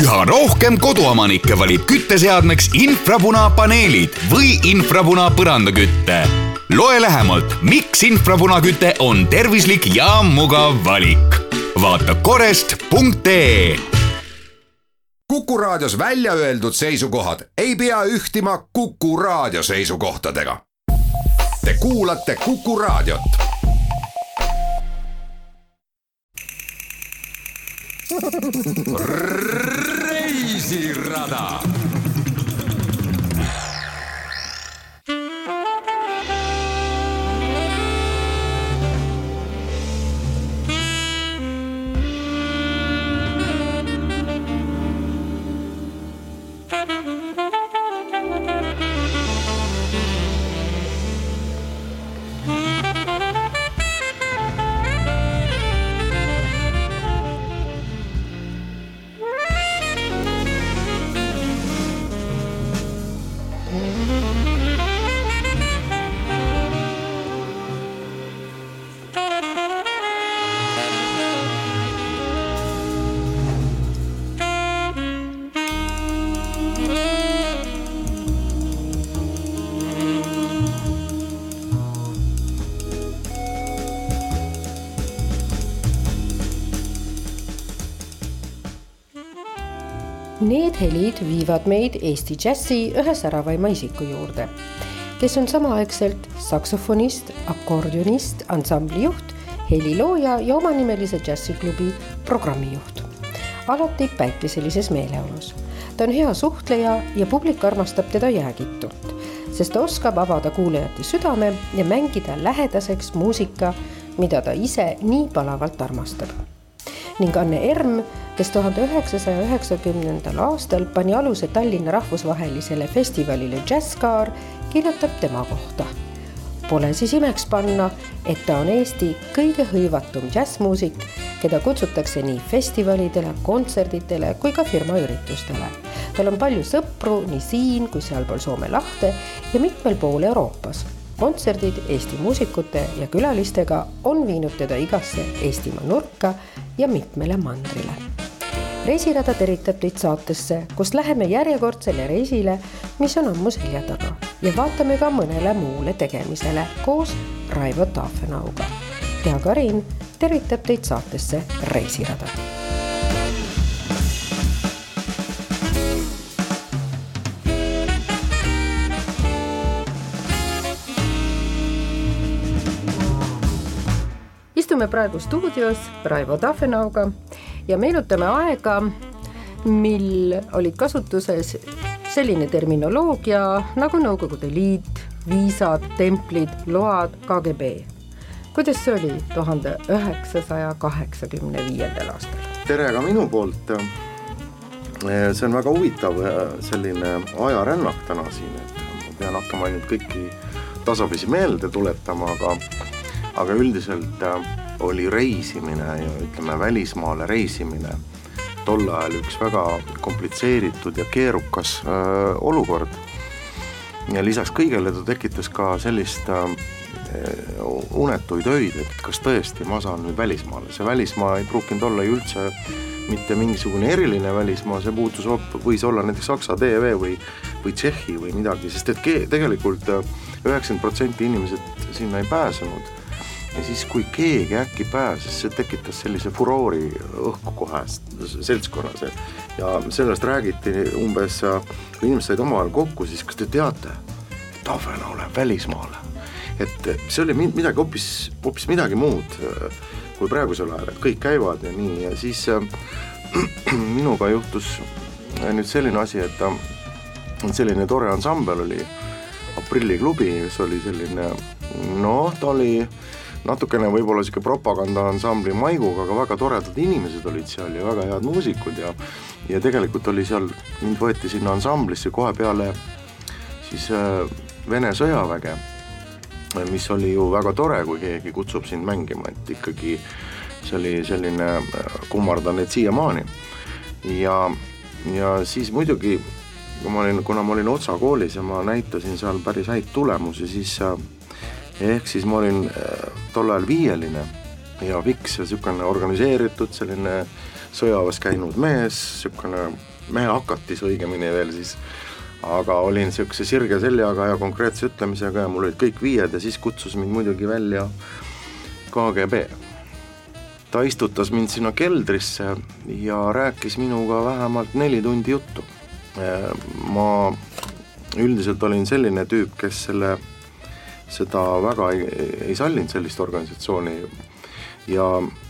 üha rohkem koduomanikke valib kütteseadmeks infrapunapaneelid või infrapuna põrandaküte. loe lähemalt, miks infrapunaküte on tervislik ja mugav valik. vaata korest.ee Kuku Raadios välja öeldud seisukohad ei pea ühtima Kuku Raadio seisukohtadega. Te kuulate Kuku Raadiot. Reisirada Need helid viivad meid Eesti džässi ühe säravaima isiku juurde, kes on samaaegselt saksofonist, akordionist, ansambli juht, helilooja ja omanimelise džässiklubi programmijuht. alati päikeselises meeleolus. ta on hea suhtleja ja publik armastab teda jäägitult, sest ta oskab avada kuulajate südame ja mängida lähedaseks muusika, mida ta ise nii palavalt armastab ning Anne Erm, kes tuhande üheksasaja üheksakümnendal aastal pani aluse Tallinna rahvusvahelisele festivalile Jazzkaar, kirjutab tema kohta. Pole siis imeks panna, et ta on Eesti kõige hõivatum džässmuusik, keda kutsutakse nii festivalidele, kontserditele kui ka firmaüritustele. tal on palju sõpru nii siin kui sealpool Soome lahte ja mitmel pool Euroopas kontserdid Eesti muusikute ja külalistega on viinud teda igasse Eestimaa nurka ja mitmele mandrile. Reisirada teritab teid saatesse, kus läheme järjekordsele reisile, mis on ammu selja taga. Ja vaatame ka mõnele muule tegemisele koos Raivo Taafenauga. hea Karin tervitab teid saatesse Reisirada istume praegu stuudios Raivo Tafenauga ja meenutame aega, mil olid kasutuses selline terminoloogia nagu Nõukogude Liit, viisad, templid, load, KGB. kuidas see oli tuhande üheksasaja kaheksakümne viiendal aastal? tere ka minu poolt. see on väga huvitav selline ajarännak täna siin, et ma pean hakkama ainult kõiki tasapisi meelde tuletama, aga aga üldiselt oli reisimine ja ütleme, välismaale reisimine. Tol ajal üks väga komplitseeritud ja keerukas äh, olukord. ja lisaks kõigele ta tekitas ka sellist äh, unetuid öid, et kas tõesti ma saan nüüd välismaale, see välismaa ei pruukinud olla ju üldse mitte mingisugune eriline välismaa, see puutus, võis olla näiteks Saksa TV või, või Tšehhi või midagi, sest et tegelikult üheksakümmend protsenti inimesed sinna ei pääsenud ja siis, kui keegi äkki pääses, see tekitas sellise furoori õhku kohe seltskonnas ja sellest räägiti umbes, kui inimesed said omavahel kokku, siis kas te teate, et Tavena läheb välismaale. et see oli midagi hoopis, hoopis midagi muud kui praegusel ajal, et kõik käivad ja nii ja siis äh, minuga juhtus nüüd selline asi, et äh, selline tore ansambel oli aprilliklubi, kes oli selline noh, ta oli äh, natukene võib-olla sihuke propagandaansambli maiguga, aga väga toredad inimesed olid seal ja väga head muusikud ja ja tegelikult oli seal, mind võeti sinna ansamblisse kohe peale siis äh, Vene sõjaväge, mis oli ju väga tore, kui keegi kutsub sind mängima, et ikkagi see oli selline, äh, kummardan neid siiamaani. ja, ja siis muidugi, kui ma olin, kuna ma olin Otsa koolis ja ma näitasin seal päris häid tulemusi, siis äh, ehk siis ma olin äh, tol ajal viieline ja fiks ja niisugune organiseeritud selline sõjaväes käinud mees, niisugune mehehakatis õigemini veel siis, aga olin niisuguse sirge seljaga ja konkreetse ütlemisega ja mul olid kõik viied ja siis kutsus mind muidugi välja KGB. ta istutas mind sinna keldrisse ja rääkis minuga vähemalt neli tundi juttu. ma üldiselt olin selline tüüp, kes selle, seda väga ei, ei sallinud, sellist organisatsiooni. Ja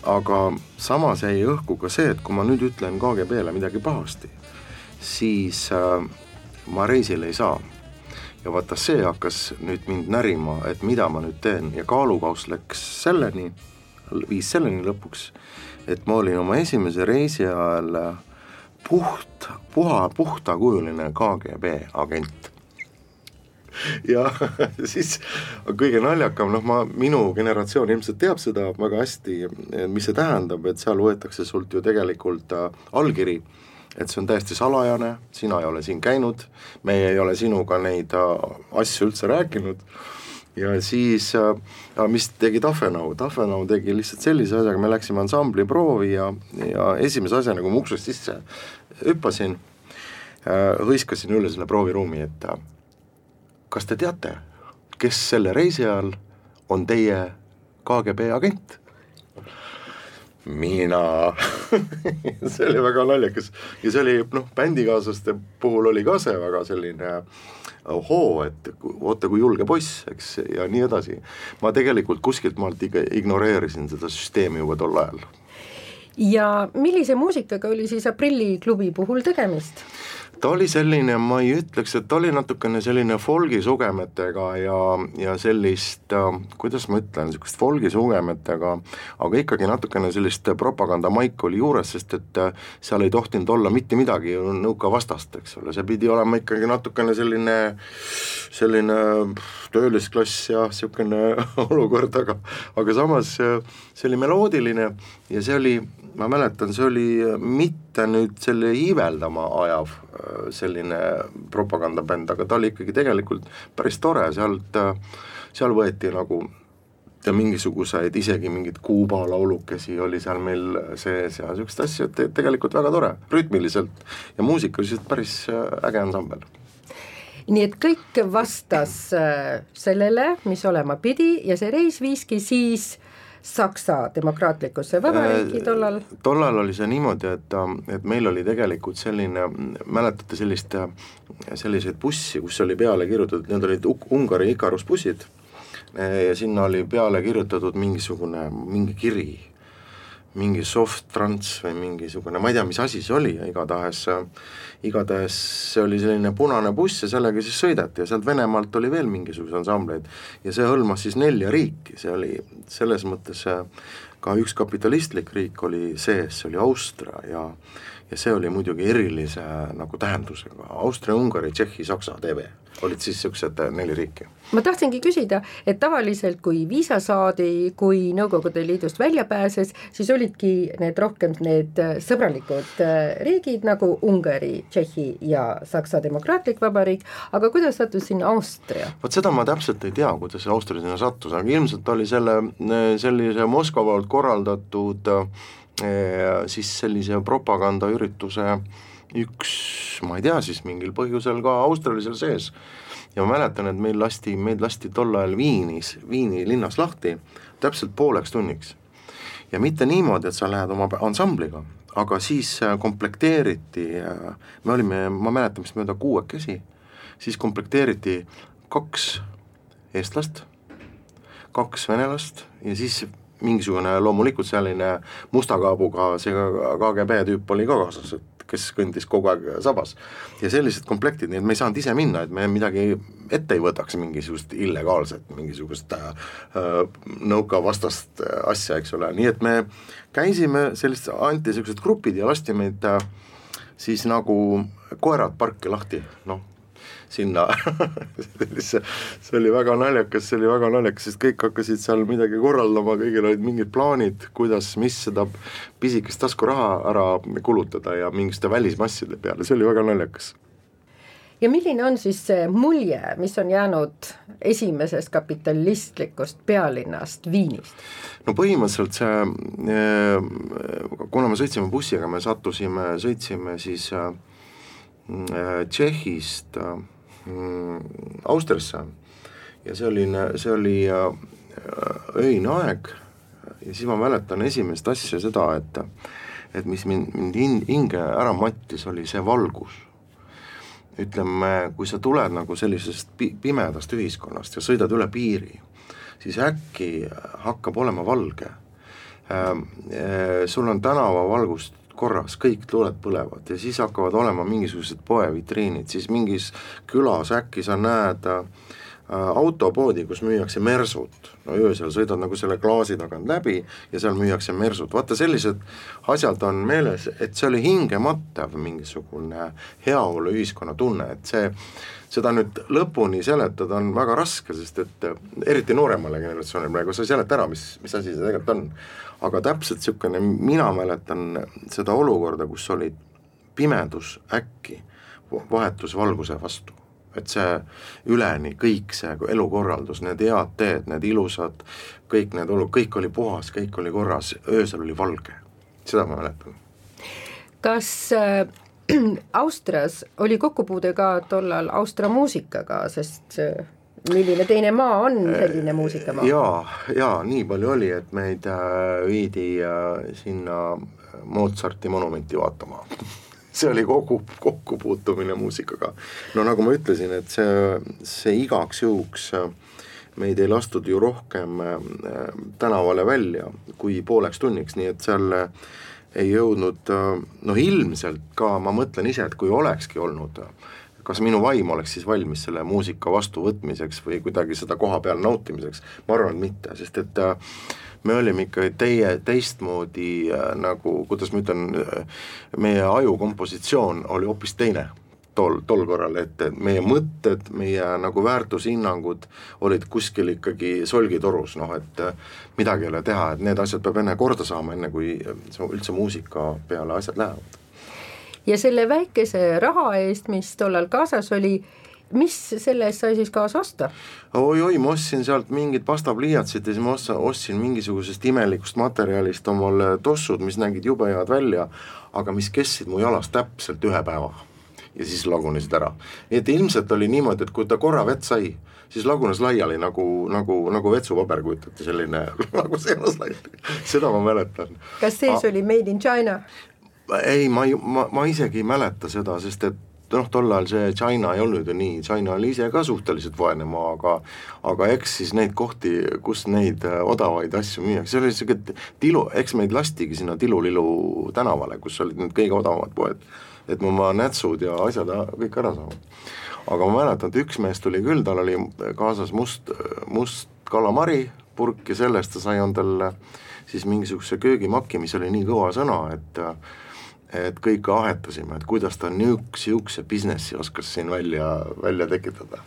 aga samas jäi õhku ka see, et kui ma nüüd ütlen KGB-le midagi pahasti, siis äh, ma reisile ei saa. ja vaata, see hakkas nüüd mind närima, et mida ma nüüd teen. Ja kaalukauss läks selleni, viis selleni lõpuks, et ma olin oma esimese reisi ajal puht, puha, puhtakujuline KGB agent ja siis kõige naljakam, noh ma, minu generatsioon ilmselt teab seda väga hästi, mis see tähendab, et seal võetakse sult ju tegelikult äh, allkiri, et see on täiesti salajane, sina ei ole siin käinud, meie ei ole sinuga neid äh, asju üldse rääkinud. Ja siis äh,, mis tegi Tafenau, Tafenau tegi lihtsalt sellise asjaga, me läksime ansambli proovi ja, ja esimese asjana, kui ma uksest sisse hüppasin hõiskasin üle selle prooviruumi, et kas te teate, kes selle reisi ajal on teie KGB agent? mina see oli väga naljakas ja see oli noh, bändikaaslaste puhul oli ka see väga selline ohoo, et oota kui julge poiss, eks, ja nii edasi. ma tegelikult kuskilt maalt ikka ignoreerisin seda süsteemi juba tol ajal. ja millise muusikaga oli siis Aprilliklubi puhul tegemist? Ta oli selline, ma ei ütleks, et ta oli natukene selline folgi sugemetega ja, ja sellist, äh, kuidas ma ütlen, niisugust folgi sugemetega, aga ikkagi natukene sellist propagandamaiku oli juures, sest et äh, seal ei tohtinud olla mitte midagi nõukavastast, eks ole, see pidi olema ikkagi natukene selline, selline töölisklass ja niisugune olukord, aga aga samas äh, see oli meloodiline ja see oli ma mäletan, see oli mitte nüüd selle iiveldama ajav äh, selline propagandabänd, aga ta oli ikkagi tegelikult päris tore, sealt, äh, seal võeti nagu ja mingisuguseid, isegi mingeid Kuuba laulukesi oli seal meil sees ja niisuguseid asju, et tegelikult väga tore, rütmiliselt ja muusikaliselt päris äh, äge ansambel. Nii et kõik vastas sellele, mis olema pidi ja see reis viiski siis äh, Saksa demokraatlikusse vabariiki tollal? tollal oli see niimoodi, et, et meil oli tegelikult selline, mäletate sellist, selliseid bussi, kus oli peale kirjutatud, need olid Ungari Ikarus bussid ja sinna oli peale kirjutatud mingisugune, mingi kiri mingi soft trance või mingisugune, ma ei tea, mis asi see oli, igatahes, igatahes see oli selline punane buss ja sellega siis sõideti ja sealt Venemaalt oli veel mingisuguseid ansambleid ja see hõlmas siis nelja riiki, see oli selles mõttes ka üks kapitalistlik riik oli sees, see oli Austria ja ja see oli muidugi erilise nagu tähendusega, Austria, Ungari, Tšehhi, Saksa TV olid siis niisugused äh, neli riiki. ma tahtsingi küsida, et tavaliselt kui viisa saadi, kui Nõukogude Liidust välja pääses, siis olidki need rohkem need äh, sõbralikud äh, riigid nagu Ungari, Tšehhi ja Saksa Demokraatlik Vabariik, aga kuidas sattus sinna Austria? vot seda ma täpselt ei tea, kuidas Austria sinna sattus, aga ilmselt oli selle, sellise Moskva poolt korraldatud siis sellise propagandaürituse üks, ma ei tea siis mingil põhjusel ka Australia seal sees. Ja ma mäletan, et meil lasti, meid lasti tol ajal Viinis, Viini linnas lahti täpselt pooleks tunniks. ja mitte niimoodi, et sa lähed oma ansambliga, aga siis äh, komplekteeriti, äh, me olime, ma mäletan vist mööda kuuekesi, siis komplekteeriti kaks eestlast, kaks venelast ja siis mingisugune loomulikult selline musta kaabuga see KGB tüüp oli ka kaasas, et kes kõndis kogu aeg sabas. ja sellised komplektid, nii et me ei saanud ise minna, et me midagi ette ei võtaks, mingisugust illegaalset, mingisugust äh, nõukavastast asja, eks ole, nii et me käisime sellist, anti niisugused grupid ja lasti meid äh, siis nagu koerad parki lahti, noh sinna see oli väga naljakas, see oli väga naljakas, sest kõik hakkasid seal midagi korraldama, kõigil olid mingid plaanid, kuidas, mis seda pisikest taskuraha ära kulutada ja mingite välismasside peale, see oli väga naljakas. Ja milline on siis see mulje, mis on jäänud esimesest kapitalistlikust pealinnast Viinist? no põhimõtteliselt see, äh, kuna me sõitsime bussiga, me sattusime, sõitsime siis äh, Tšehhist Austriasse. Ja see oli, see oli öine aeg. Ja siis ma mäletan esimest asja seda, et et mis mind, mind hinge ära mattis, oli see valgus. Ütleme, kui sa tuled nagu sellisest pi-, pimedast ühiskonnast ja sõidad üle piiri, siis äkki hakkab olema valge. Ähm, äh, sul on tänavavalgust korras, kõik tuled põlevad ja siis hakkavad olema mingisugused poevitriinid, siis mingis külas äkki sa näed äh, autopoodi, kus müüakse mersut, no öösel sõidad nagu selle klaasi tagant läbi ja seal müüakse mersut, vaata sellised asjad on meeles, et see oli hingematav mingisugune heaoluühiskonna tunne, et see, seda nüüd lõpuni seletada on väga raske, sest et eriti nooremale generatsioonile praegu sa ei seleta ära, mis, mis asi see tegelikult on. Aga täpselt niisugune, mina mäletan seda olukorda, kus oli pimedus äkki vahetus valguse vastu. Et see üleni kõik see elukorraldus, need head teed, need ilusad, kõik need olud, kõik oli puhas, kõik oli korras, öösel oli valge, seda ma mäletan. kas äh, Austrias oli kokkupuude ka tollal Austria muusikaga, sest äh, milline teine maa on selline muusikamaa? jaa, jaa, nii palju oli, et meid äh, viidi äh, sinna Mozarti monumenti vaatama see oli kogu kokkupuutumine muusikaga. no nagu ma ütlesin, et see, see igaks juhuks äh, meid ei lastud ju rohkem äh, tänavale välja kui pooleks tunniks, nii et seal äh, ei jõudnud noh, ilmselt ka ma mõtlen ise, et kui olekski olnud kas minu vaim oleks siis valmis selle muusika vastuvõtmiseks või kuidagi seda koha peal nautimiseks, ma arvan, et mitte, sest et äh, me olime ikka teie, teistmoodi äh, nagu, kuidas ma ütlen, äh, meie aju kompositsioon oli hoopis teine tol, tol korral, et meie mõtted, meie nagu väärtushinnangud olid kuskil ikkagi solgitorus, noh et midagi ei ole teha, et need asjad peab enne korda saama, enne kui üldse muusika peale asjad lähevad. Ja selle väikese raha eest, mis tollal kaasas oli, mis selle eest sai siis kaasa osta oi,? oi-oi, ma ostsin sealt mingid pastapliiatsid ja siis ma osta, ostsin mingisugusest imelikust materjalist omale tossud, mis nägid jube head välja, aga mis kestsid mu jalas täpselt ühe päeva. ja siis lagunesid ära. et ilmselt oli niimoodi, et kui ta korra vett sai, siis lagunes laiali nagu, nagu, nagu vetsupaber, kujutate, selline nagu seenas laiali, seda ma mäletan. kas sees A oli made in China? Ei, ma ei, ma, ma isegi ei mäleta seda, sest et noh, tol ajal see China ei olnud ju nii, China oli ise ka suhteliselt vaene maa, aga aga eks siis neid kohti, kus neid äh, odavaid asju müüakse, see oli niisugune tilu, eks meid lastigi sinna Tilulilu tänavale, kus olid need kõige odavamad poed, et me oma nätsud ja asjad kõik ära saame. aga ma mäletan, et üks mees tuli küll, tal oli kaasas must, must kalamari purk ja sellest ta sai endale siis mingisuguse köögimaki, mis oli nii kõva sõna, et et kõik ahetasime, et kuidas ta niisuguse, niisuguse businessi oskas siin välja, välja tekitada.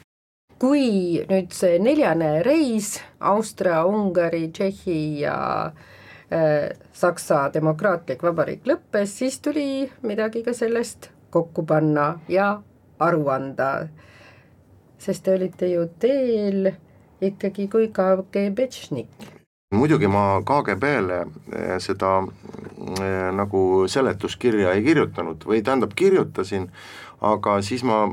kui nüüd see neljane reis Austria, Ungari, Tšehhi ja äh, Saksa Demokraatlik Vabariik lõppes, siis tuli midagi ka sellest kokku panna ja aru anda. sest te olite ju teel ikkagi kui KGB-tšnik muidugi ma KGB-le eh, seda nagu seletuskirja ei kirjutanud või tähendab, kirjutasin, aga siis ma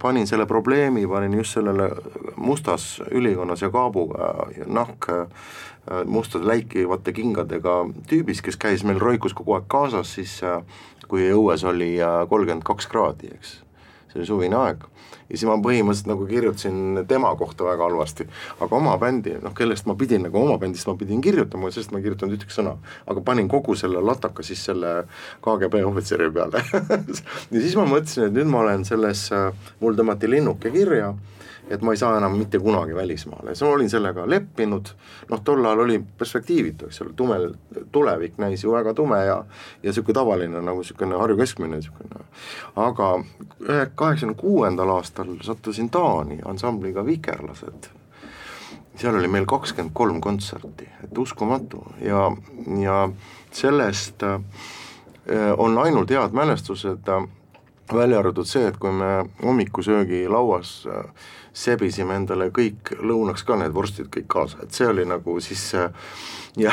panin selle probleemi, panin just sellele mustas ülikonnas ja kaabuga nahk eh, mustade läikivate kingadega tüübis, kes käis meil Roikus kogu aeg kaasas, siis kui õues oli kolmkümmend kaks kraadi, eks, see oli suvine aeg ja siis ma põhimõtteliselt nagu kirjutasin tema kohta väga halvasti, aga oma bändi, noh kellest ma pidin nagu oma bändist ma pidin kirjutama, sest ma ei kirjutanud ühtegi sõna, aga panin kogu selle lataka siis selle KGB ohvitseri peale. Ja siis ma mõtlesin, et nüüd ma olen selles, mul tõmmati linnuke kirja et ma ei saa enam mitte kunagi välismaale, siis ma olin sellega leppinud, noh tol ajal oli perspektiivitu, eks ole, tume, tulevik näis ju väga tume ja ja niisugune tavaline nagu niisugune Harju keskmine niisugune, aga kaheksakümne kuuendal aastal sattusin Taani ansambliga Vikerlased, seal oli meil kakskümmend kolm kontserti, et uskumatu. Ja, ja sellest äh, on ainult head mälestused, välja arvatud see, et kui me hommikusöögilauas äh, sebisime endale kõik lõunaks ka need vorstid kõik kaasa, et see oli nagu siis ja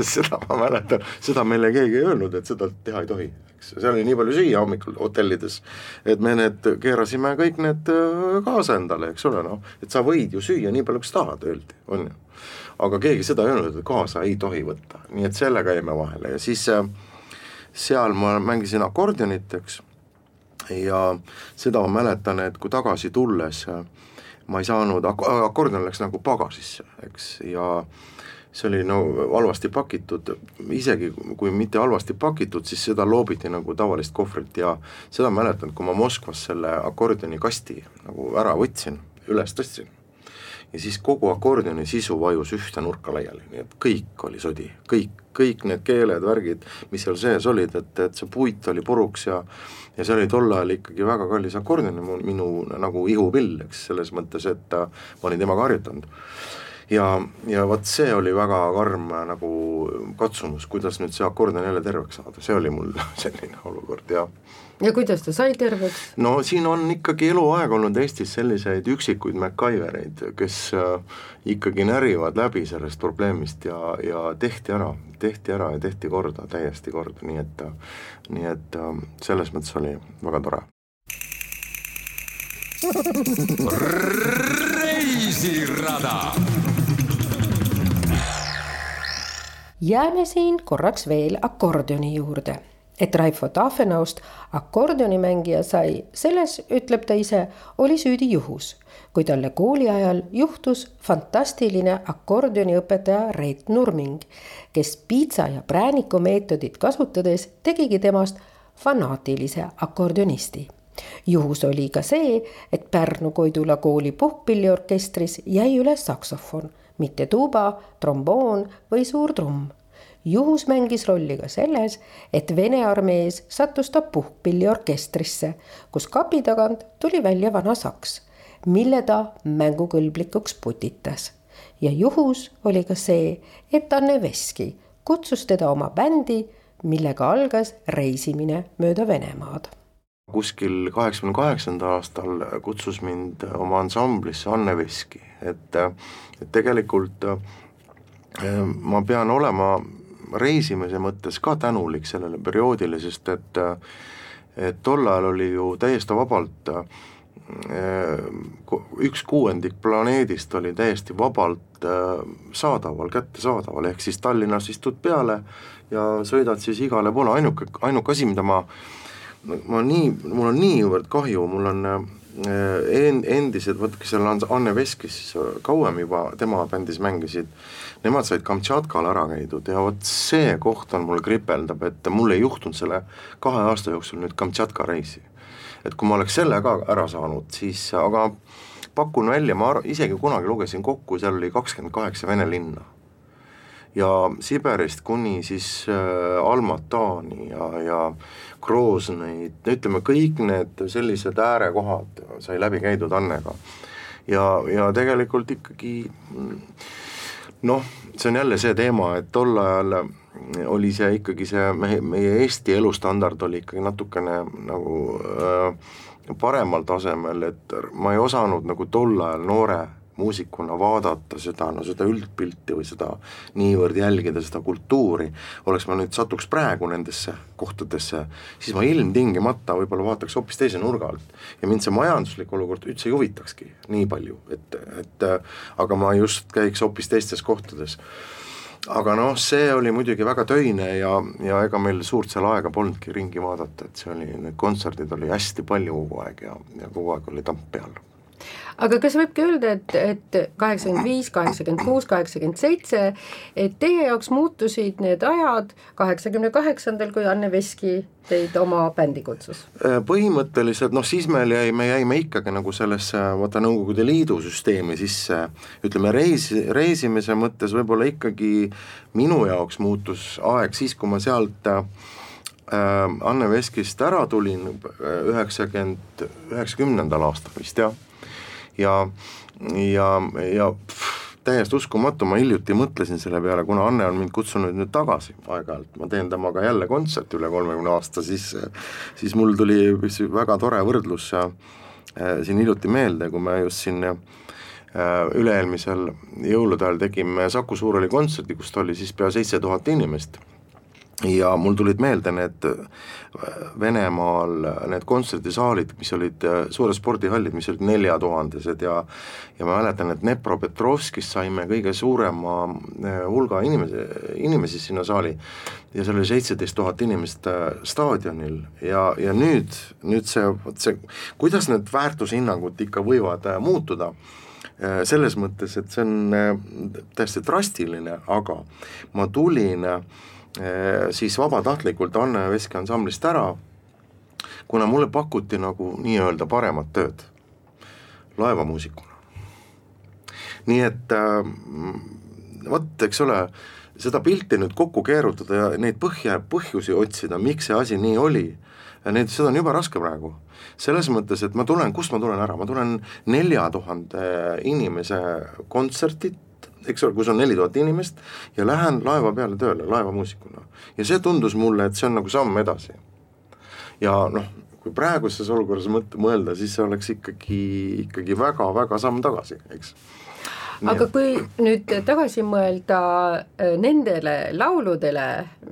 seda ma mäletan, seda meile keegi ei öelnud, et seda teha ei tohi, eks, seal oli nii palju süüa hommikul hotellides, et me need keerasime kõik need äh, kaasa endale, eks ole, noh, et sa võid ju süüa nii palju, kui sa tahad, öeldi, on ju. aga keegi seda ei öelnud, et kaasa ei tohi võtta, nii et sellega jäime vahele. Ja siis äh, seal ma mängisin akordionit, eks, ja seda ma mäletan, et kui tagasi tulles äh, ma ei saanud, akordion läks nagu pagasisse, eks, ja see oli no halvasti pakitud, isegi kui mitte halvasti pakitud, siis seda loobiti nagu tavalist kohvrit ja seda mäletan, kui ma Moskvas selle akordioni kasti nagu ära võtsin, üles tõstsin ja siis kogu akordioni sisu vajus ühte nurka laiali, nii et kõik oli sodi, kõik, kõik need keeled, värgid, mis seal sees olid, et, et see puit oli puruks ja ja see oli tol ajal ikkagi väga kallis akordion, minu nagu ihupill, eks, selles mõttes, et ma olin temaga harjutanud. Ja, ja vot see oli väga karm nagu katsumus, kuidas nüüd see akordion jälle terveks saada, see oli mul selline olukord ja ja kuidas ta sai terveks? no siin on ikkagi eluaeg olnud Eestis selliseid üksikuid MacGyvereid, kes äh, ikkagi närivad läbi sellest probleemist ja, ja tehti ära, tehti ära ja tehti korda, täiesti korda, nii et nii et äh, selles mõttes oli väga tore. reisirada jääme siin korraks veel akordioni juurde et Raifo Tafenaust akordionimängija sai, selles, ütleb ta ise, oli süüdi juhus, kui talle kooli ajal juhtus fantastiline akordioniõpetaja Reet Nurming, kes piitsa ja prääniku meetodit kasutades tegigi temast fanaatilise akordionisti. Juhus oli ka see, et Pärnu Koidula kooli puhkpilliorkestris jäi üles saksofon, mitte tuuba, tromboon või suur trumm juhus mängis rolli ka selles, et Vene armees sattus ta puhkpilliorkestrisse, kus kapi tagant tuli välja vana saks, mille ta mängukõlblikuks putitas. ja juhus oli ka see, et Anne Veski kutsus teda oma bändi, millega algas reisimine mööda Venemaad kuskil kaheksakümne kaheksandal aastal kutsus mind oma ansamblisse Anne Veski, et, et tegelikult eh, ma pean olema reisimise mõttes ka tänulik sellele perioodile, sest et et tol ajal oli ju täiesti vabalt eh, üks kuuendik planeedist oli täiesti vabalt eh, saadaval, kättesaadaval, ehk siis Tallinnas istud peale ja sõidad siis igale poole, ainuke, ainuke asi, mida ma ma nii, mul on niivõrd kahju, mul on eh, en-, endised, vaadake seal on Anne Veskis kauem juba, tema bändis mängisid nemad said Kamtšatkal ära käidud ja vot see koht on mul kripeldab, et mul ei juhtunud selle kahe aasta jooksul nüüd Kamtšatka reisi. et kui ma oleks selle ka ära saanud, siis aga pakun välja, ma isegi kunagi lugesin kokku, seal oli kakskümmend kaheksa Vene linna. ja Siberist kuni siis äh, Almatani ja, ja Groznõid, ütleme kõik need sellised äärekohad sai läbi käidud Annega. ja, ja tegelikult ikkagi noh, see on jälle see teema, et tol ajal oli see ikkagi see meie, meie Eesti elustandard oli ikkagi natukene nagu äh, paremal tasemel, et ma ei osanud nagu tol ajal noore muusikuna vaadata seda, no seda üldpilti või seda niivõrd jälgida, seda kultuuri, oleks ma nüüd satuks praegu nendesse kohtadesse, siis ma ilmtingimata võib-olla vaataks hoopis teise nurga alt. ja mind see majanduslik olukord üldse ei huvitakski nii palju, et, et aga ma just käiks hoopis teistes kohtades aga noh, see oli muidugi väga töine ja, ja ega meil suurt seal aega polnudki ringi vaadata, et see oli, need kontserdid oli hästi palju kogu aeg ja, ja kogu aeg oli tamp peal aga kas võibki öelda, et, et kaheksakümmend viis, kaheksakümmend kuus, kaheksakümmend seitse, et teie jaoks muutusid need ajad kaheksakümne kaheksandal, kui Anne Veski teid oma bändi kutsus? Äh, põhimõtteliselt noh, siis me jäime ikkagi nagu sellesse vaata Nõukogude Liidu süsteemi sisse, ütleme reis, reisimise mõttes võib-olla ikkagi minu jaoks muutus aeg siis, kui ma sealt äh, Anne Veskist ära tulin üheksakümmend, üheksakümnendal aastal vist jah ja, ja, ja pff, täiesti uskumatu, ma hiljuti mõtlesin selle peale, kuna Anne on mind kutsunud nüüd tagasi aeg-ajalt, ma teen temaga jälle kontserti üle kolmekümne aasta, siis siis mul tuli üks väga tore võrdlus äh, siin hiljuti meelde, kui me just siin äh, üle-eelmisel jõulude ajal tegime Saku Suurhalli kontserdi, kus oli siis pea seitse tuhat inimest ja mul tulid meelde need äh, Venemaal need kontserdisaalid, mis olid äh, suured spordihallid, mis olid neljatuhandesed ja ja ma mäletan, et Dnepropetrovskis saime kõige suurema äh, hulga inimesi, inimesi sinna saali. Ja seal oli seitseteist tuhat inimest staadionil. Ja, ja nüüd, nüüd see, vot see, kuidas need väärtushinnangud ikka võivad muutuda? Selles mõttes, et see on täiesti drastiline, aga ma tulin äh, Äh, siis vabatahtlikult Anne Veski ansamblist ära, kuna mulle pakuti nagu nii-öelda paremat tööd laevamuusikuna. nii et äh, vot, eks ole, seda pilti nüüd kokku keerutada ja neid põhja, põhjusi otsida, miks see asi nii oli, neid, seda on jube raske praegu. selles mõttes, et ma tulen, kust ma tulen ära, ma tulen nelja tuhande inimese kontsertit eks ole, kus on neli tuhat inimest ja lähen laeva peale tööle laevamuusikuna. ja see tundus mulle, et see on nagu samm edasi. ja noh, kui praeguses olukorras mõt-, mõelda, siis see oleks ikkagi, ikkagi väga-väga samm tagasi, eks aga kui nüüd tagasi mõelda äh, nendele lauludele,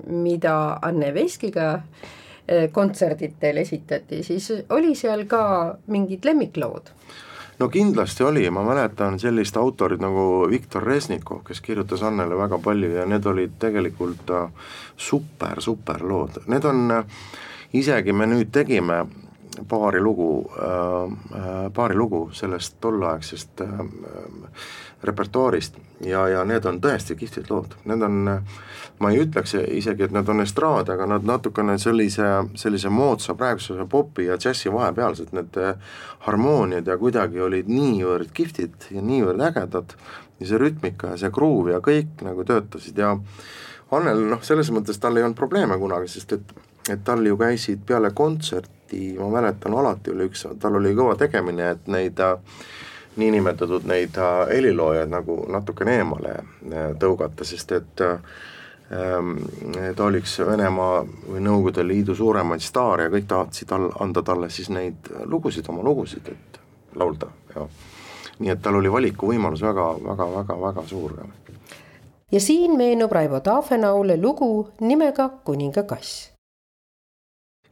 mida Anne Veskiga äh, kontserditel esitati, siis oli seal ka mingid lemmiklood? No kindlasti oli, ma mäletan sellist autorit nagu Viktor Resnikov, kes kirjutas Annele väga palju ja need olid tegelikult äh, super, super lood, need on, äh, isegi me nüüd tegime paari lugu, äh, paari lugu sellest tolleaegsest repertuaarist. Ja, ja need on tõesti kihvtid lood, need on ma ei ütleks isegi, et nad on estraad, aga nad natukene sellise, sellise moodsa praeguse popi ja džässi vahepealsed, need eh, harmooniad ja kuidagi olid niivõrd kihvtid ja niivõrd ägedad. Ja see rütmika ja see gruuv ja kõik nagu töötasid. Ja Annel noh, selles mõttes tal ei olnud probleeme kunagi, sest et, et tal ju käisid peale kontserti, ma mäletan, alati oli üks, tal oli kõva tegemine, et neid äh, niinimetatud neid äh, heliloojaid nagu natukene eemale äh, tõugata, sest et äh, ta oli üks Venemaa või Nõukogude Liidu suuremaid staare ja kõik tahtsid all, anda talle siis neid lugusid, oma lugusid, et laulda ja nii et tal oli valikuvõimalus väga, väga, väga, väga suur. ja siin meenub Raivo Taafenaule lugu nimega Kuninga kass.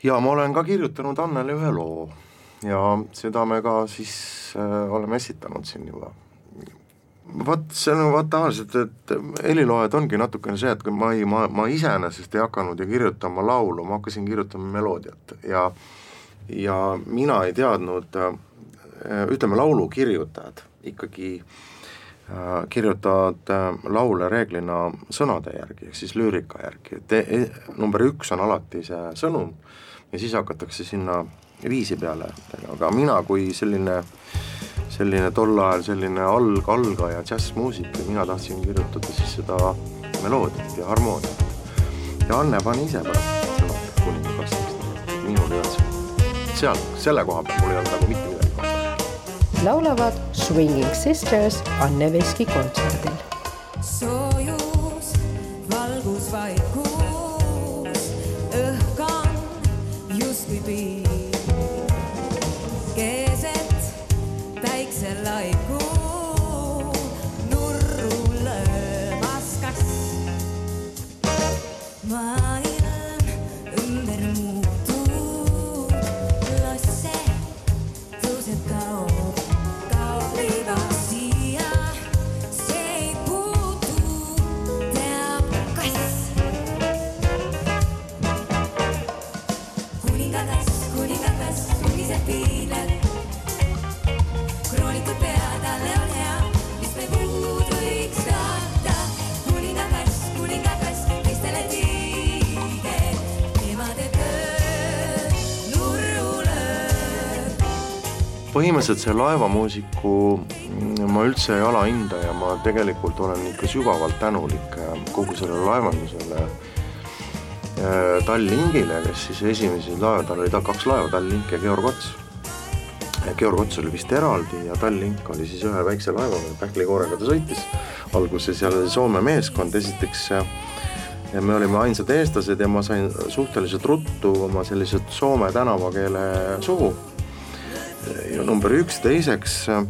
ja ma olen ka kirjutanud Annele ühe loo ja seda me ka siis äh, oleme esitanud siin juba. Vot see on vaata tavaliselt, et heliloojad ongi natukene see, et ma ei, ma, ma iseenesest ei hakanud ju kirjutama laulu, ma hakkasin kirjutama meloodiat. Ja ja mina ei teadnud, ütleme, laulukirjutajad ikkagi äh, kirjutavad äh, laule reeglina sõnade järgi, ehk siis lüürika järgi, et e, number üks on alati see sõnum ja siis hakatakse sinna viisi peale, aga mina kui selline selline tol ajal selline alg, algaja džässmuusik ja mina tahtsin kirjutada siis seda meloodiat ja harmooniat. ja Anne pani ise pärast sõnad kuningakastist, minul ei olnud seal, seal, selle koha peal mul ei olnud nagu mitte midagi kaasa. laulavad Swinging Sisters Anne Veski kontserdil. soojus, valgus, vaikus, õhk on justkui piir. Põhimõtteliselt see laevamuusiku mm, ma üldse ei alahinda ja ma tegelikult olen ikka sügavalt tänulik äh, kogu sellele laevandusele äh, Tallinkile, kes siis esimesi laeva, tal oli ta kaks laeva, Tallink ja Georg Ots. Georg Ots oli vist eraldi ja Tallink oli siis ühe väikse laevaga, pähklikoorega ta sõitis alguses ja oli Soome meeskond, esiteks äh, ja me olime ainsad eestlased ja ma sain suhteliselt ruttu oma sellised soome tänavakeele suhu. Ja number üks, teiseks äh,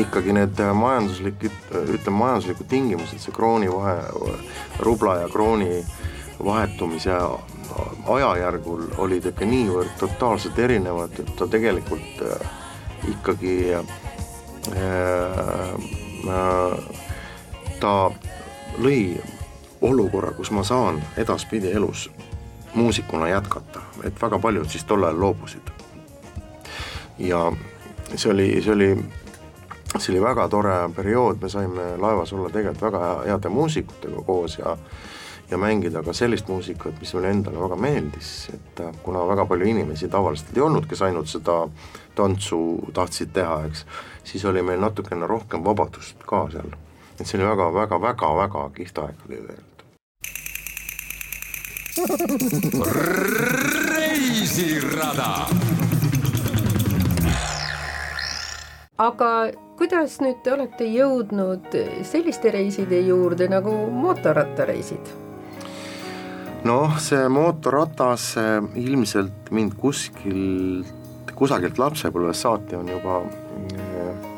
ikkagi need majanduslikud, ütleme majanduslikud tingimused, see krooni vahe, rubla ja krooni vahetumise ajajärgul olid ikka niivõrd totaalselt erinevad, et ta tegelikult äh, ikkagi äh, äh, ta lõi olukorra, kus ma saan edaspidi elus muusikuna jätkata, et väga paljud siis tol ajal loobusid. Ja see oli, see oli, see oli väga tore periood, me saime laevas olla tegelikult väga heade muusikutega koos ja ja mängida ka sellist muusikat, mis mulle endale väga meeldis, et kuna väga palju inimesi tavaliselt ei olnud, kes ainult seda tantsu tahtsid teha, eks, siis oli meil natukene rohkem vabadust ka seal. et see oli väga-väga-väga-väga kihvt aeg oli tegelikult. reisirada. Aga kuidas nüüd te olete jõudnud selliste reiside juurde nagu mootorrattareisid? noh, see mootorratas eh, ilmselt mind kuskilt, kusagilt lapsepõlvest saati on juba eh,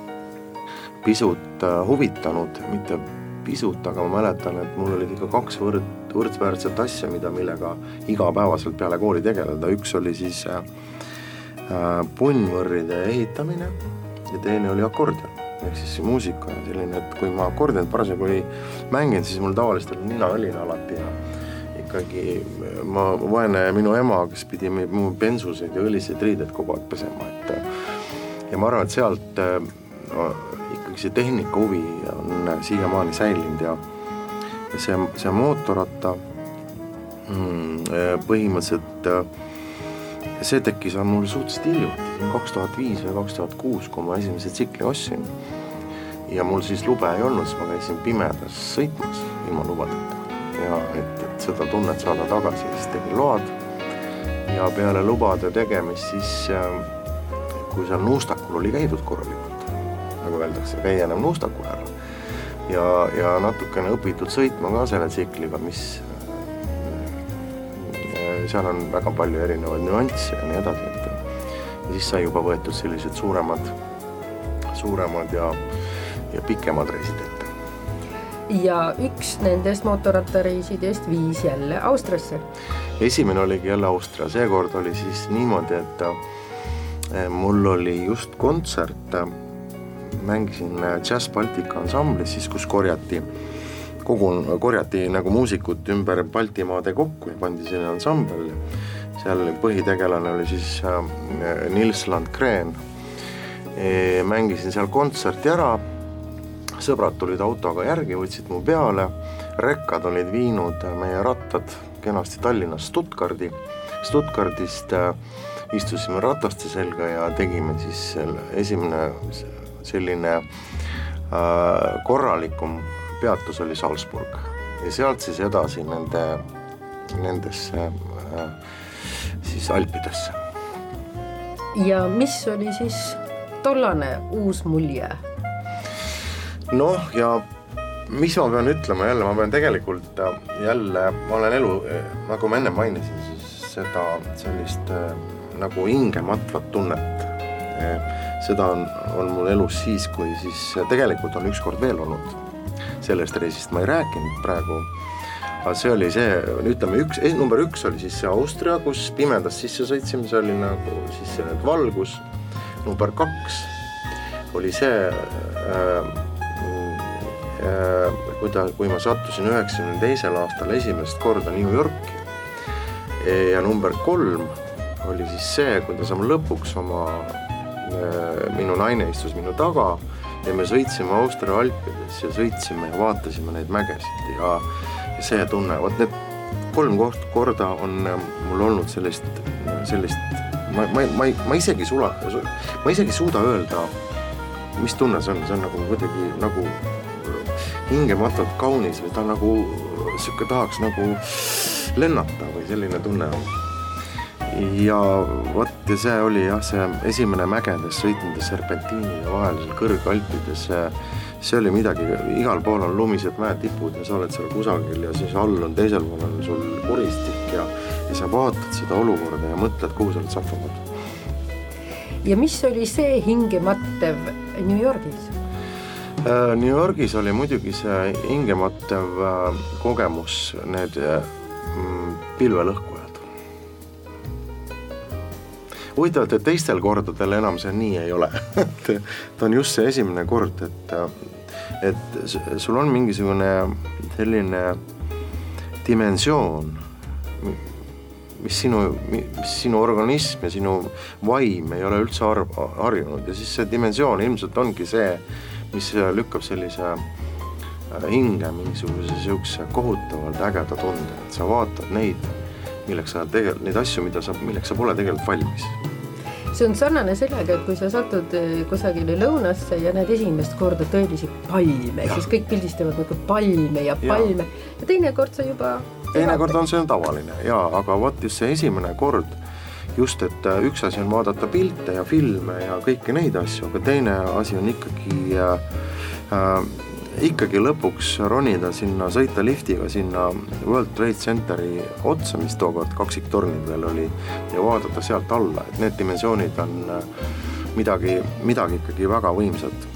pisut eh, huvitanud, mitte pisut, aga ma mäletan, et mul olid ikka kaks võrd, võrdväärset asja, mida, millega igapäevaselt peale kooli tegeleda, üks oli siis äh, punnvõrride ehitamine ja teine oli akordion. Ehk siis muusika ja selline, et kui ma akordionit parasjagu ei mänginud, siis mul tavaliselt oli nina õline alati ja ikkagi ma, vaene minu ema, kes pidi mu bensuseid ja õliseid riideid kogu aeg pesema, et ja ma arvan, et sealt no, ikkagi see tehnika huvi on siiamaani säilinud ja ja see, see mootorratta mm, põhimõtteliselt see tekkis mul suhteliselt hiljuti, kaks tuhat viis või kaks tuhat kuus, kui ma esimese tsikli ostsin. ja mul siis lube ei olnud, siis ma käisin pimedas sõitmas ilma lubadeta ja et, et seda tunnet saada tagasi, siis tegin load. ja peale lubade tegemist siis, kui seal Nuustakul oli käidud korralikult, nagu öeldakse, käia enam Nuustakul ära ja, ja natukene õpitud sõitma ka selle tsikliga, mis seal on väga palju erinevaid nüansse ja nii edasi, et ja siis sai juba võetud sellised suuremad, suuremad ja, ja pikemad reisid ette. ja üks nendest mootorrattareisidest viis jälle Austriasse. esimene oligi jälle Austria, seekord oli siis niimoodi, et eh, mul oli just kontsert, mängisin Jazz Baltica ansamblis siis, kus korjati kogu, korjati nagu muusikud ümber Baltimaade kokku ja pandi selline ansambel. seal põhitegelane oli siis äh, Nils Landgren e,. mängisin seal kontserti ära, sõbrad tulid autoga järgi, võtsid mu peale, rekkad olid viinud meie rattad kenasti Tallinnast Stuttgardi, Stuttgardist äh, istusime rataste selga ja tegime siis selle esimene selline äh, korralikum peatus oli Salzburg ja sealt siis edasi nende, nendesse äh, siis Alpidesse. ja mis oli siis tollane uus mulje? noh, ja mis ma pean ütlema jälle, ma pean tegelikult äh, jälle, ma olen elu, nagu ma enne mainisin, siis seda sellist äh, nagu hingematvat tunnet seda on, on mul elus siis, kui siis tegelikult on ükskord veel olnud sellest reisist ma ei rääkinud praegu. aga see oli see, ütleme üks, number üks oli siis see Austria, kus pimedas sisse sõitsime, see oli nagu siis see valgus. number kaks oli see äh, äh, kui ta, kui ma sattusin üheksakümne teisel aastal esimest korda New Yorki. ja number kolm oli siis see, kuidas ma lõpuks oma äh,, minu naine istus minu taga ja me sõitsime Austria alpides ja sõitsime ja vaatasime neid mägesid ja, ja see tunne, vot need kolm koht, korda on mul olnud sellist, sellist, ma, ma, ma, ma isegi sula, ma isegi ei suuda öelda, mis tunne see on, see on nagu kuidagi nagu hingematult kaunis või ta nagu sihuke tahaks nagu lennata või selline tunne on. Ja vot ja see oli jah, see esimene mägedes sõitmine serpentiinide vahel seal kõrgalpides, see, oli midagi, igal pool on lumised mäetipud ja sa oled seal kusagil ja siis all on teisel pool on sul kuristik ja, ja sa vaatad seda olukorda ja mõtled, kuhu sa oled sattunud. ja mis oli see hingemattev New Yorgis? Äh, New Yorgis oli muidugi see hingemattev äh, kogemus, need mm, pilvelõhkujad. Huvitav, et teistel kordadel enam see nii ei ole. Et ta on just see esimene kord, et, et sul on mingisugune selline dimensioon, mis sinu, mis sinu organism ja sinu vaim ei ole üldse arv, harjunud. Ja siis see dimensioon ilmselt ongi see, mis lükkab sellise hinge mingisuguse sihukese kohutavalt ägeda tunde, et sa vaatad neid milleks sa tegelikult, neid asju, mida sa, milleks sa pole tegelikult valmis. see on sarnane sellega, et kui sa satud eh, kusagile lõunasse ja näed esimest korda tõelisi palme, siis kõik pildistavad nagu palme ja palme. Ja, ja teinekord sa juba teinekord on see tavaline. Ja, aga vot just see esimene kord, just, et äh, üks asi on vaadata pilte ja filme ja kõiki neid asju, aga teine asi on ikkagi äh, äh, ikkagi lõpuks ronida sinna, sõita liftiga sinna World Trade Centeri otsa, mis tookord kaksiktornid veel oli, ja vaadata sealt alla, et need dimensioonid on äh, midagi, midagi ikkagi väga võimsat.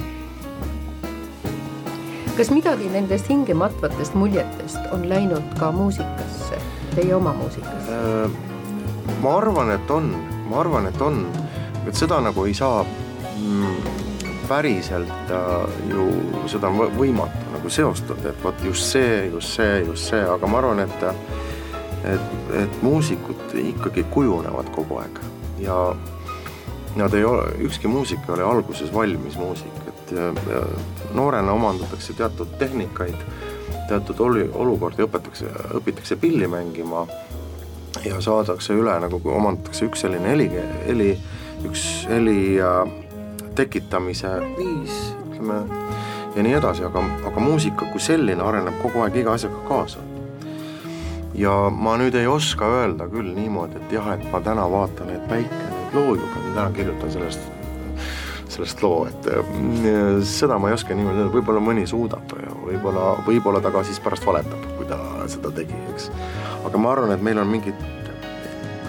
kas midagi nendest hingematvatest muljetest on läinud ka muusikasse, teie oma muusikasse? Äh, ma arvan, et on, ma arvan, et on, et seda nagu ei saa mm, päriselt äh, ju seda on võimatu nagu seostada, et vot just see, just see, just see, aga ma arvan, et et, et muusikud ikkagi kujunevad kogu aeg. Ja nad ei ole, ükski muusik ei ole alguses valmis muusik, et ja, ja noorena omandatakse teatud tehnikaid, teatud olu-, olukordi õpetatakse, õpitakse pilli mängima ja saadakse üle nagu omandatakse üks selline heli, heli, üks heli tekitamise viis, ütleme, ja nii edasi, aga, aga muusika kui selline areneb kogu aeg iga asjaga kaasa. ja ma nüüd ei oska öelda küll niimoodi, et jah, et ma täna vaatan, et päike nüüd loojub ja täna kirjutan sellest, sellest loo, et mm, seda ma ei oska niimoodi öelda, võib-olla mõni suudab võib-olla, võib-olla ta ka siis pärast valetab, kui ta seda tegi, eks. aga ma arvan, et meil on mingid,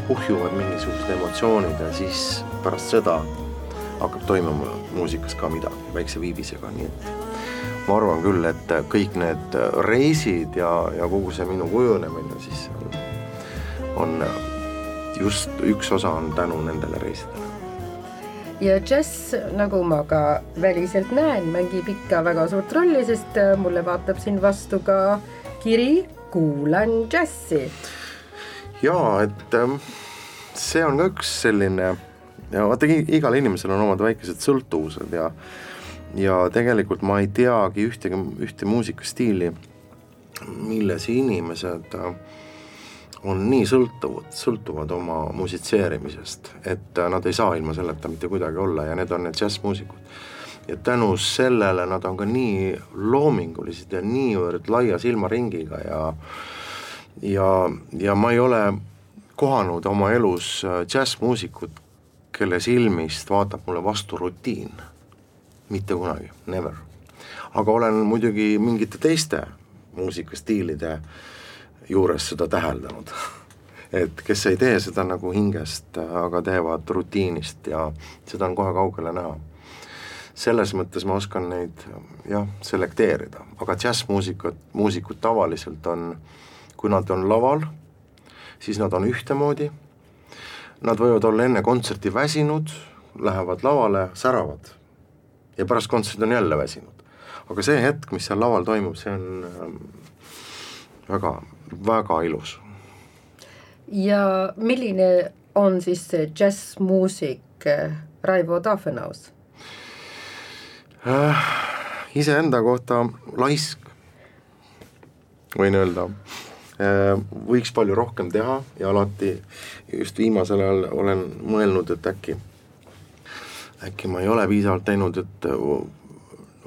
kuhjuvad mingisugused emotsioonid ja siis pärast seda hakkab toimuma muusikas ka midagi väikse viibisega, nii et ma arvan küll, et kõik need reisid ja, ja kogu see minu kujunemine siis on just üks osa on tänu nendele reisidele. ja džäss, nagu ma ka väliselt näen, mängib ikka väga suurt rolli, sest mulle vaatab siin vastu ka kiri Kuulan džässi. ja et ähm, see on ka üks selline ja vaata, igal inimesel on omad väikesed sõltuvused ja ja tegelikult ma ei teagi ühtegi, ühte muusikastiili, milles inimesed äh, on nii sõltuvad, sõltuvad oma musitseerimisest, et äh, nad ei saa ilma selleta mitte kuidagi olla ja need on need džässmuusikud. ja tänu sellele nad on ka nii loomingulised ja niivõrd laia silmaringiga ja ja, ja ma ei ole kohanud oma elus äh, džässmuusikut, kelle silmist vaatab mulle vastu rutiin. mitte kunagi, never. aga olen muidugi mingite teiste muusikastiilide juures seda täheldanud. et kes ei tee seda nagu hingest, aga teevad rutiinist ja seda on kohe kaugele näha. selles mõttes ma oskan neid jah, selekteerida, aga džässmuusikud, muusikud tavaliselt on, kui nad on laval, siis nad on ühtemoodi Nad võivad olla enne kontserti väsinud, lähevad lavale, säravad ja pärast kontserti on jälle väsinud. aga see hetk, mis seal laval toimub, see on ähm, väga, väga ilus. ja milline on siis see džässmuusik äh, Raivo Tafenaus äh,? iseenda kohta laisk, võin öelda võiks palju rohkem teha ja alati just viimasel ajal olen mõelnud, et äkki, äkki ma ei ole piisavalt teinud, et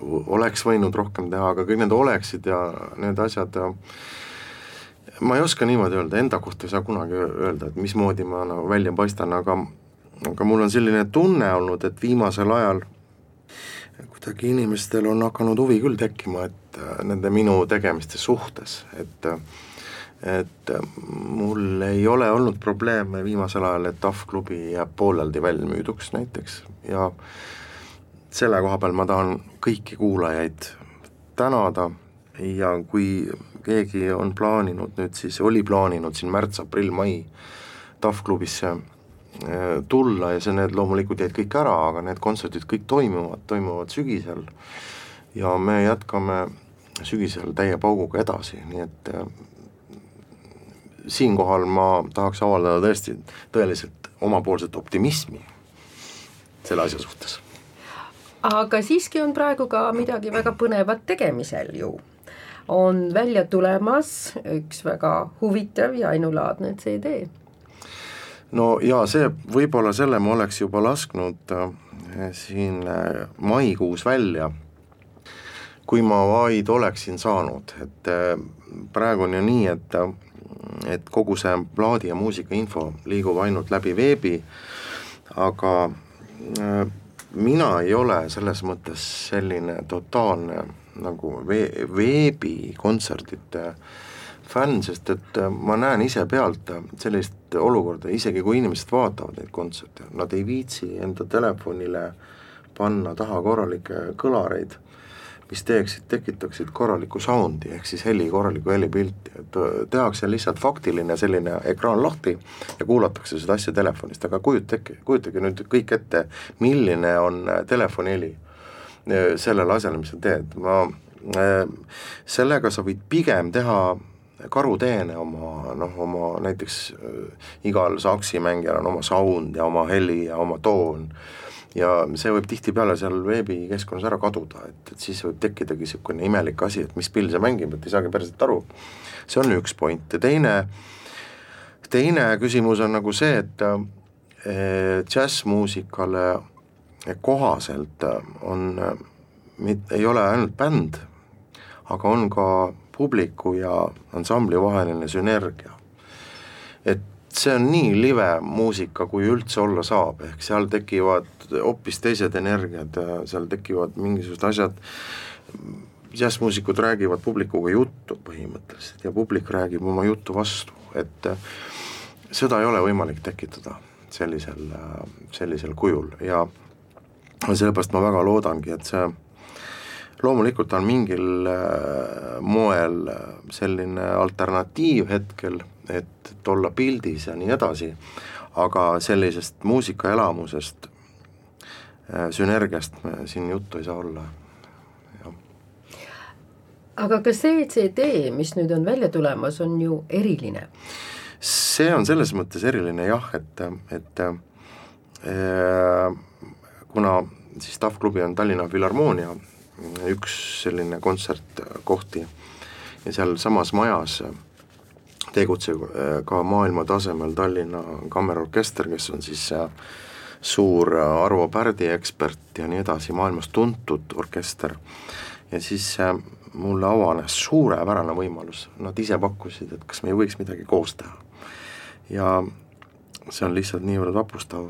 oleks võinud rohkem teha, aga kõik need oleksid ja need asjad ma ei oska niimoodi öelda, enda kohta ei saa kunagi öelda, et mismoodi ma nagu välja paistan, aga aga mul on selline tunne olnud, et viimasel ajal kuidagi inimestel on hakanud huvi küll tekkima, et äh, nende minu tegemiste suhtes, et et mul ei ole olnud probleeme viimasel ajal, et TAF klubi jääb pooleldi valmüüduks näiteks. Ja selle koha peal ma tahan kõiki kuulajaid tänada. Ja kui keegi on plaaninud nüüd siis, oli plaaninud siin märts, aprill, mai TAF klubisse Äh, tulla ja see, need loomulikult jäid kõik ära, aga need kontserdid kõik toimuvad, toimuvad sügisel. Ja me jätkame sügisel täie pauguga edasi, nii et äh, siinkohal ma tahaks avaldada tõesti tõeliselt omapoolset optimismi selle asja suhtes. aga siiski on praegu ka midagi väga põnevat tegemisel ju. on välja tulemas üks väga huvitav ja ainulaadne CD no jaa, see, võib-olla selle ma oleks juba lasknud äh, siin äh, maikuus välja, kui ma vaid oleksin saanud, et äh, praegu on ju nii, et et kogu see plaadi ja muusika info liigub ainult läbi veebi, aga äh, mina ei ole selles mõttes selline totaalne nagu vee-, veebikontserdite äh, fänn, sest et äh, ma näen ise pealt äh, sellist olukorda, isegi kui inimesed vaatavad neid kontserte, nad ei viitsi enda telefonile panna taha korralikke kõlareid, mis teeksid, tekitaksid korralikku sound'i, ehk siis heli, korralikku helipilti, et äh, tehakse lihtsalt faktiline selline ekraan lahti ja kuulatakse seda asja telefonist, aga kujutage, kujutage nüüd kõik ette, milline on telefoniheli sellele asjale, mis sa teed, ma sellega sa võid pigem teha karuteene oma noh, oma näiteks äh, igal saksimängijal on oma sound ja oma heli ja oma toon ja see võib tihtipeale seal veebikeskkonnas ära kaduda, et, et siis võib tekkidagi niisugune imelik asi, et mis pill see mängib, et ei saagi päriselt aru. see on üks point ja teine, teine küsimus on nagu see, et džässmuusikale kohaselt on, ei ole ainult bänd, aga on ka publiku ja ansambli vaheline sünergia. et see on nii live muusika, kui üldse olla saab, ehk seal tekivad hoopis teised energiad seal tekivad mingisugused asjad, džässmuusikud räägivad publikuga juttu põhimõtteliselt ja publik räägib oma juttu vastu, et seda ei ole võimalik tekitada sellisel, sellisel kujul ja sellepärast ma väga loodangi, et see loomulikult on mingil äh, moel äh, selline alternatiiv hetkel, et, olla pildis ja nii edasi, aga sellisest muusikaelamusest, äh, sünergiast me siin juttu ei saa olla, jah. aga ka see CD, mis nüüd on välja tulemas, on ju eriline? see on selles mõttes eriline jah, et, et äh, kuna siis TAF klubi on Tallinna Filharmoonia üks selline kontsertkohti ja sealsamas majas tegutseb äh, ka maailma tasemel Tallinna Kammerorkester, kes on siis äh, suur äh, Arvo Pärdi ekspert ja nii edasi, maailmas tuntud orkester. ja siis mulle avanes suurepärane võimalus, nad ise pakkusid, et kas me ei võiks midagi koos teha. ja see on lihtsalt niivõrd vapustav,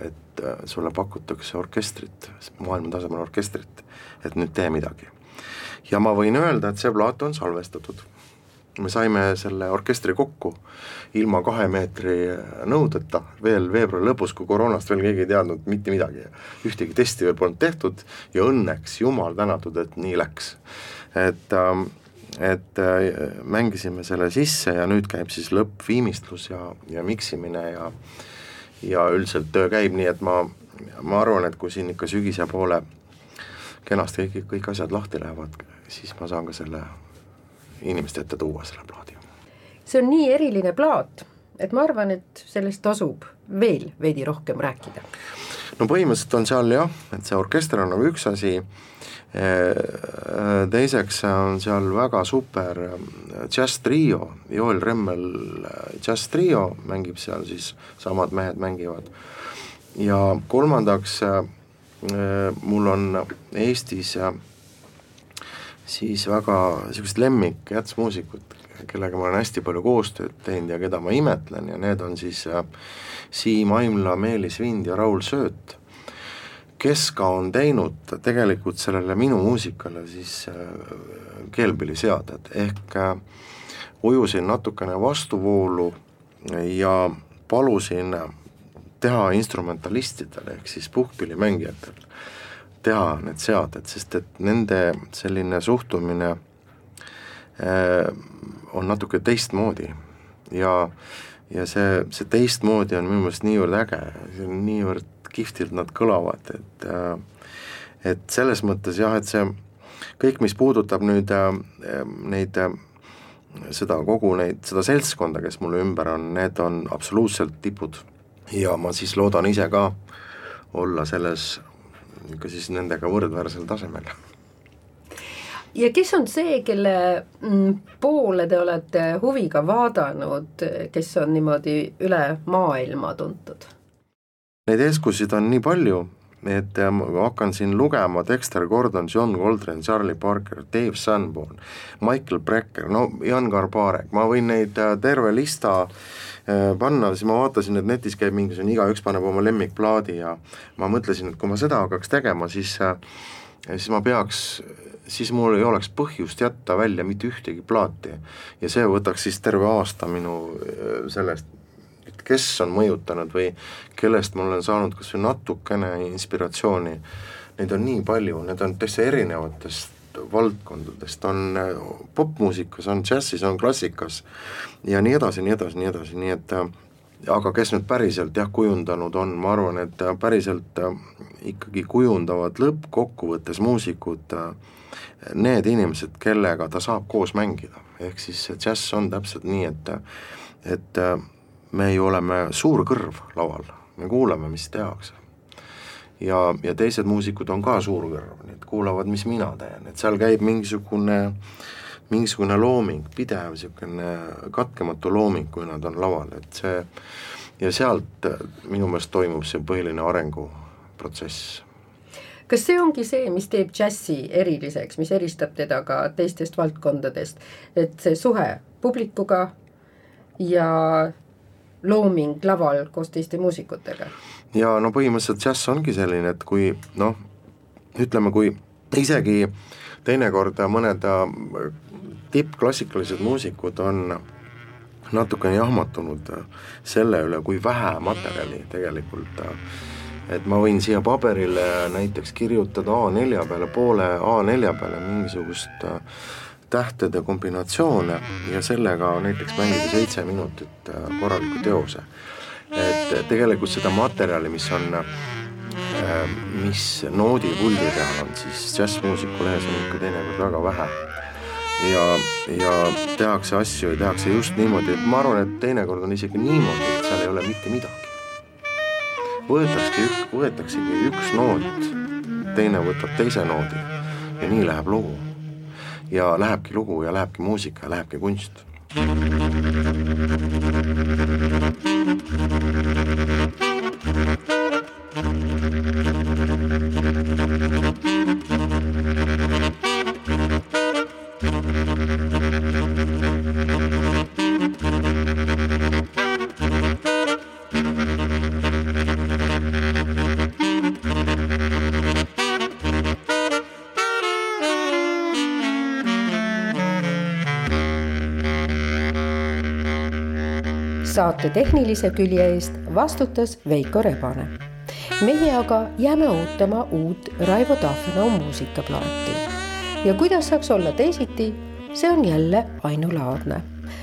et sulle pakutakse orkestrit, maailma tasemel orkestrit et nüüd tee midagi. ja ma võin öelda, et see plaat on salvestatud. Me saime selle orkestri kokku ilma kahe meetri nõudeta veel veebruari lõpus, kui koroonast veel keegi ei teadnud mitte midagi. ühtegi testi veel polnud tehtud ja õnneks, jumal tänatud, et nii läks. et ähm, et äh, mängisime selle sisse ja nüüd käib siis lõppviimistlus ja, ja miksimine ja ja üldiselt töö käib nii, et ma, ma arvan, et kui siin ikka sügise poole kenasti kõik, kõik asjad lahti lähevad, siis ma saan ka selle inimeste ette tuua, selle plaadi. see on nii eriline plaat, et ma arvan, et sellest tasub veel veidi rohkem rääkida. no põhimõtteliselt on seal jah, et see orkester on nagu üks asi, teiseks on seal väga super džässtrio, Joel Remmel džässtrio mängib seal siis, samad mehed mängivad, ja kolmandaks mul on Eestis siis väga niisugused lemmik jätsmuusikud, kellega ma olen hästi palju koostööd teinud ja keda ma imetlen ja need on siis äh, Siim Aimla, Meelis Vind ja Raul Sööt, kes ka on teinud tegelikult sellele minu muusikale siis äh, keelpilliseaded, ehk äh, ujusin natukene vastuvoolu ja palusin teha instrumentalistidel ehk siis puhkpillimängijatel teha need seaded, sest et nende selline suhtumine äh, on natuke teistmoodi ja, ja see, see teistmoodi on minu meelest niivõrd äge, see on niivõrd kihvtilt nad kõlavad, et äh, et selles mõttes jah, et see kõik, mis puudutab nüüd äh, neid seda kogu neid, seda seltskonda, kes mul ümber on, need on absoluutselt tipud. ja ma siis loodan ise ka olla selles ikka siis nendega võrdväärsel tasemel. ja kes on see, kelle mm, poole te olete huviga vaadanud, kes on niimoodi üle maailma tuntud? Neid eeskujusid on nii palju, et ma hakkan siin lugema Dexter Gordon, John Coltrane, Charlie Parker, Dave Sanborn, Michael Brecker, no Jan Garbarek, ma võin neid äh, terve lista äh, panna, siis ma vaatasin, et netis käib mingisugune, igaüks paneb oma lemmikplaadi ja ma mõtlesin, et kui ma seda hakkaks tegema, siis äh, siis ma peaks, siis mul ei oleks põhjust jätta välja mitte ühtegi plaati. ja see võtaks siis terve aasta minu sellest kes on mõjutanud või kellest ma olen saanud kas või natukene inspiratsiooni, neid on nii palju, need on täitsa erinevatest valdkondadest, on äh, popmuusikas, on džässis, on klassikas ja nii edasi, nii edasi, nii edasi, nii et äh, aga kes nüüd päriselt jah, kujundanud on, ma arvan, et äh, päriselt ikkagi kujundavad lõppkokkuvõttes muusikud need inimesed, kellega ta saab koos mängida, ehk siis see džäss on täpselt nii, et et me ju oleme suur kõrv laval, me kuulame, mis tehakse. Ja, ja teised muusikud on ka suur kõrv, nii et kuulavad, mis mina teen, et seal käib mingisugune mingisugune looming, pidev niisugune katkematu looming, kui nad on laval, et see ja sealt minu meelest toimub see põhiline arenguprotsess. Kas see ongi see, mis teeb džässi eriliseks, mis eristab teda ka teistest valdkondadest, et see suhe publikuga ja looming laval koos teiste muusikutega. Ja no põhimõtteliselt džäss ongi selline, et kui noh, ütleme, kui isegi teinekord mõned äh, tippklassikalised muusikud on natukene jahmatunud selle üle, kui vähe materjali tegelikult et ma võin siia paberile näiteks kirjutada A4 peale, poole A4 peale mingisugust äh, tähtede kombinatsioone ja sellega näiteks mängida seitse minutit äh, korraliku teose. Et tegelikult seda materjali, mis on, äh, mis noodipuldi peal on, siis džässmuusiku lehes on ikka teinekord väga vähe. ja, ja tehakse asju ja tehakse just niimoodi, et ma arvan, et teinekord on isegi niimoodi, et seal ei ole mitte midagi. võetaksegi, võetaksegi üks noot, teine võtab teise noodi ja nii läheb lugu ja lähebki lugu ja lähebki muusika ja lähebki kunst. Saate tehnilise külje eest vastutas Veiko Rebane. meie aga jääme ootama uut Raivo Tahvenau muusikaplaati. ja kuidas saaks olla teisiti, see on jälle ainulaadne.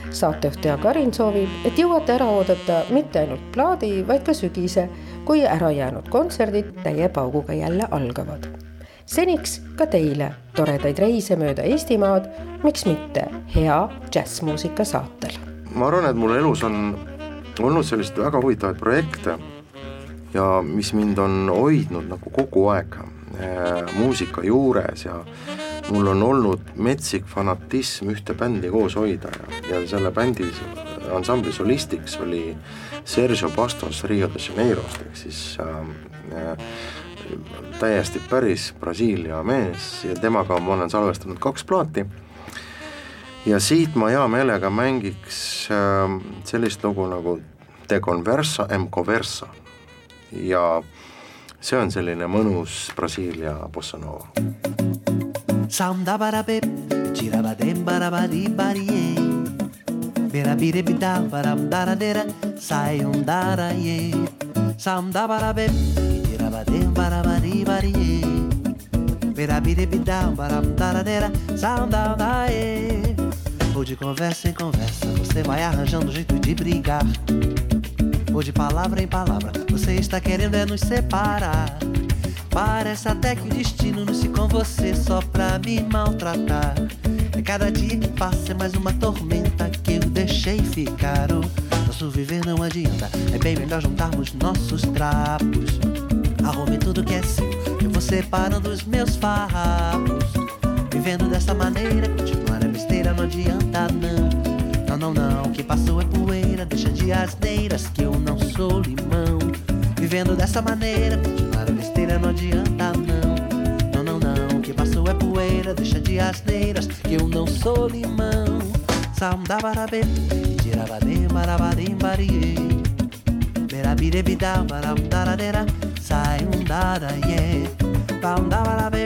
saatejuht Jaak Arin soovib, et jõuate ära oodata mitte ainult plaadi, vaid ka sügise, kui ärajäänud kontserdid täie pauguga jälle algavad seniks ka teile toredaid reise mööda Eestimaad, miks mitte hea džässmuusika saatel ma arvan, et mul elus on olnud selliseid väga huvitavaid projekte ja mis mind on hoidnud nagu kogu aeg äh, muusika juures ja mul on olnud metsik fanatism ühte bändi koos hoida ja, ja selle bändi ansambli solistiks oli Sergio Bastos Rio de Janeirost ehk siis äh, täiesti päris Brasiilia mees ja temaga ma olen salvestanud kaks plaati ja siit ma hea meelega mängiks äh, sellist lugu nagu De Conversa em Conversa ja see on selline mõnus Brasiilia bossa nova. Samba barabip, girabadem barabadi barie. Berabiribida baram daradera, sayum daraye. Samba barabip, girabadem barabadi barie. Berabiribida baram daradera, sayum daraye. Ou de conversa em conversa, você vai arranjando jeito de brigar. Ou de palavra em palavra, você está querendo é nos separar. Parece até que o destino não se com você só pra me maltratar. E cada dia que passa é mais uma tormenta que eu deixei ficar. Nosso viver não adianta, é bem melhor juntarmos nossos trapos. Arrume tudo que é seu, eu vou separando os meus farrapos. Vivendo dessa maneira, continuar besteira, não adianta não. Não, não, não, que passou é poeira, deixa de asneiras que eu não sou limão. Vivendo dessa maneira, continuar a besteira não adianta não. Não, não, não, o que passou é poeira, deixa de asneiras que eu não sou limão. Samba barabê, tirabadê, barabadim, barie. Berabidebidá, baram daradeira, sai um daraie. Bam da barabê,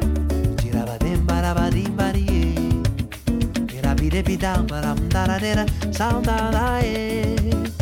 Baby down, but I'm da da da da, sound da da eh.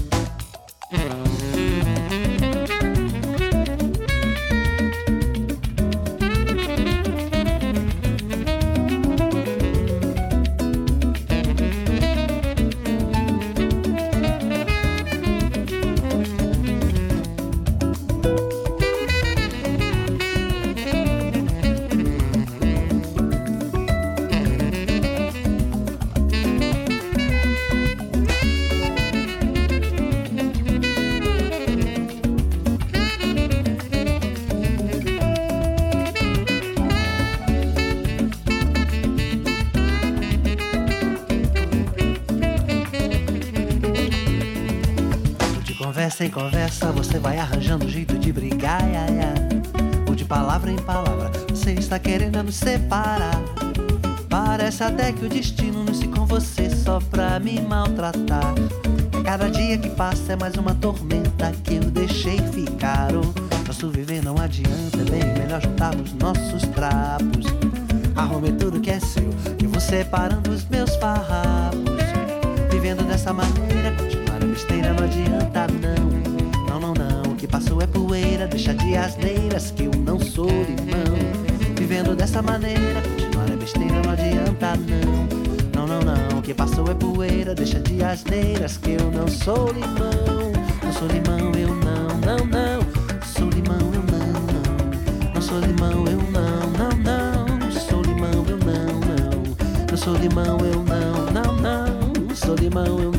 Em conversa, você vai arranjando jeito de brigar, ia, ia. Ou de palavra em palavra, você está querendo nos separar. Parece até que o destino não se com você só pra me maltratar. Cada dia que passa é mais uma tormenta que eu deixei ficar. Nosso viver não adianta, é bem melhor juntarmos nossos trapos. Arrume tudo que é seu, eu vou separando os meus farrapos. Vivendo dessa maneira, continuar a besteira não adianta não. É poeira, deixa de asneiras que eu não sou limão. Vivendo dessa maneira, continuar a besteira não adianta não. Não, não, não, o que passou é poeira, deixa de asneiras que eu não sou limão. Não sou limão, eu não, não, não. Sou limão, eu não, não. Não sou limão, eu não, não, não. Sou limão, eu não, não. Não sou limão, eu não, não, não. Sou limão, eu não.